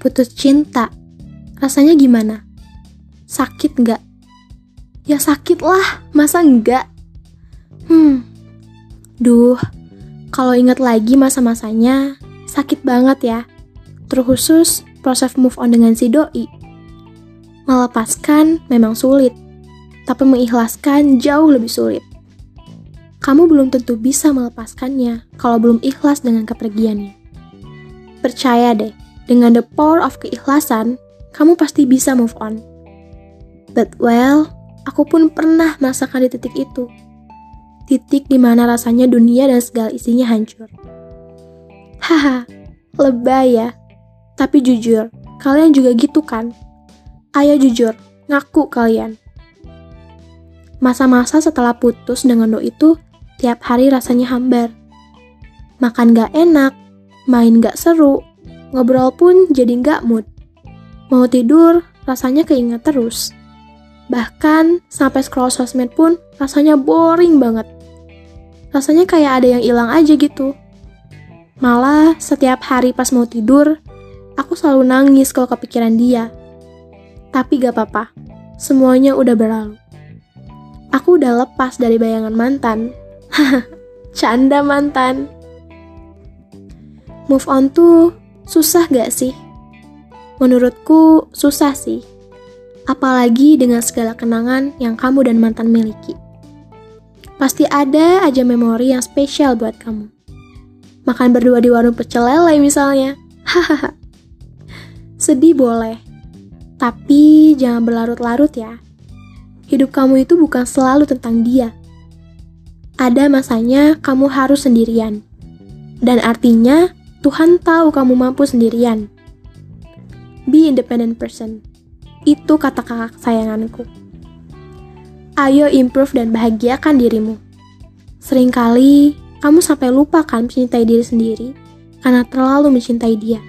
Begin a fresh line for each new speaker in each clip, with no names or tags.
Putus cinta. Rasanya gimana? Sakit nggak? Ya sakit lah, masa enggak? Hmm, duh, kalau ingat lagi masa-masanya, sakit banget ya. Terkhusus proses move on dengan si doi. Melepaskan memang sulit, tapi mengikhlaskan jauh lebih sulit. Kamu belum tentu bisa melepaskannya kalau belum ikhlas dengan kepergiannya. Percaya deh, dengan the power of keikhlasan, kamu pasti bisa move on. But well, aku pun pernah merasakan di titik itu. Titik di mana rasanya dunia dan segala isinya hancur. Haha, lebay ya. Tapi jujur, kalian juga gitu kan? Ayo jujur, ngaku kalian. Masa-masa setelah putus dengan doi itu, tiap hari rasanya hambar. Makan gak enak, main gak seru, Ngobrol pun jadi nggak mood. Mau tidur, rasanya keinget terus. Bahkan sampai scroll sosmed pun rasanya boring banget. Rasanya kayak ada yang hilang aja gitu. Malah setiap hari pas mau tidur, aku selalu nangis kalau kepikiran dia. Tapi gak apa-apa, semuanya udah berlalu. Aku udah lepas dari bayangan mantan. Canda mantan. Move on tuh Susah gak sih? Menurutku susah sih. Apalagi dengan segala kenangan yang kamu dan mantan miliki. Pasti ada aja memori yang spesial buat kamu. Makan berdua di warung pecel lele misalnya. Hahaha. Sedih boleh. Tapi jangan berlarut-larut ya. Hidup kamu itu bukan selalu tentang dia. Ada masanya kamu harus sendirian. Dan artinya Tuhan tahu kamu mampu sendirian. Be independent person. Itu kata kakak sayanganku. Ayo improve dan bahagiakan dirimu. Seringkali kamu sampai lupa kan mencintai diri sendiri karena terlalu mencintai dia.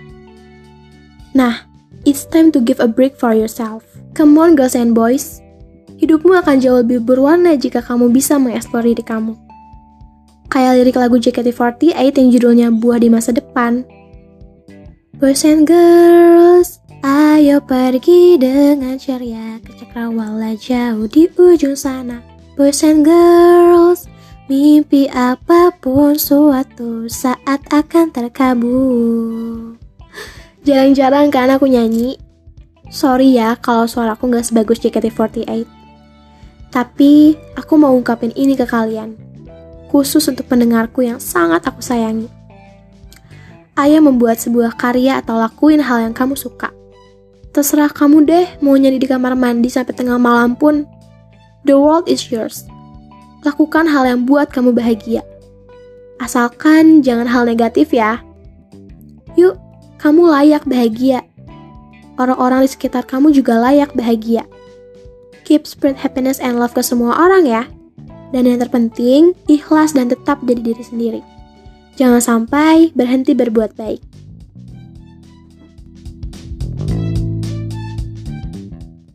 Nah, it's time to give a break for yourself. Come on girls and boys. Hidupmu akan jauh lebih berwarna jika kamu bisa mengeksplor diri kamu. Kayak lirik lagu JKT48 yang judulnya Buah di Masa Depan. Boys and girls, ayo pergi dengan ceria ke cakrawala jauh di ujung sana. Boys and girls, mimpi apa pun suatu saat akan terkabul. Jarang-jarang kan aku nyanyi. Sorry ya kalau suaraku nggak sebagus JKT48. Tapi aku mau ungkapin ini ke kalian khusus untuk pendengarku yang sangat aku sayangi. Ayo membuat sebuah karya atau lakuin hal yang kamu suka. Terserah kamu deh mau nyanyi di kamar mandi sampai tengah malam pun. The world is yours. Lakukan hal yang buat kamu bahagia. Asalkan jangan hal negatif ya. Yuk, kamu layak bahagia. Orang-orang di sekitar kamu juga layak bahagia. Keep spread happiness and love ke semua orang ya. Dan yang terpenting, ikhlas dan tetap jadi diri sendiri. Jangan sampai berhenti berbuat baik.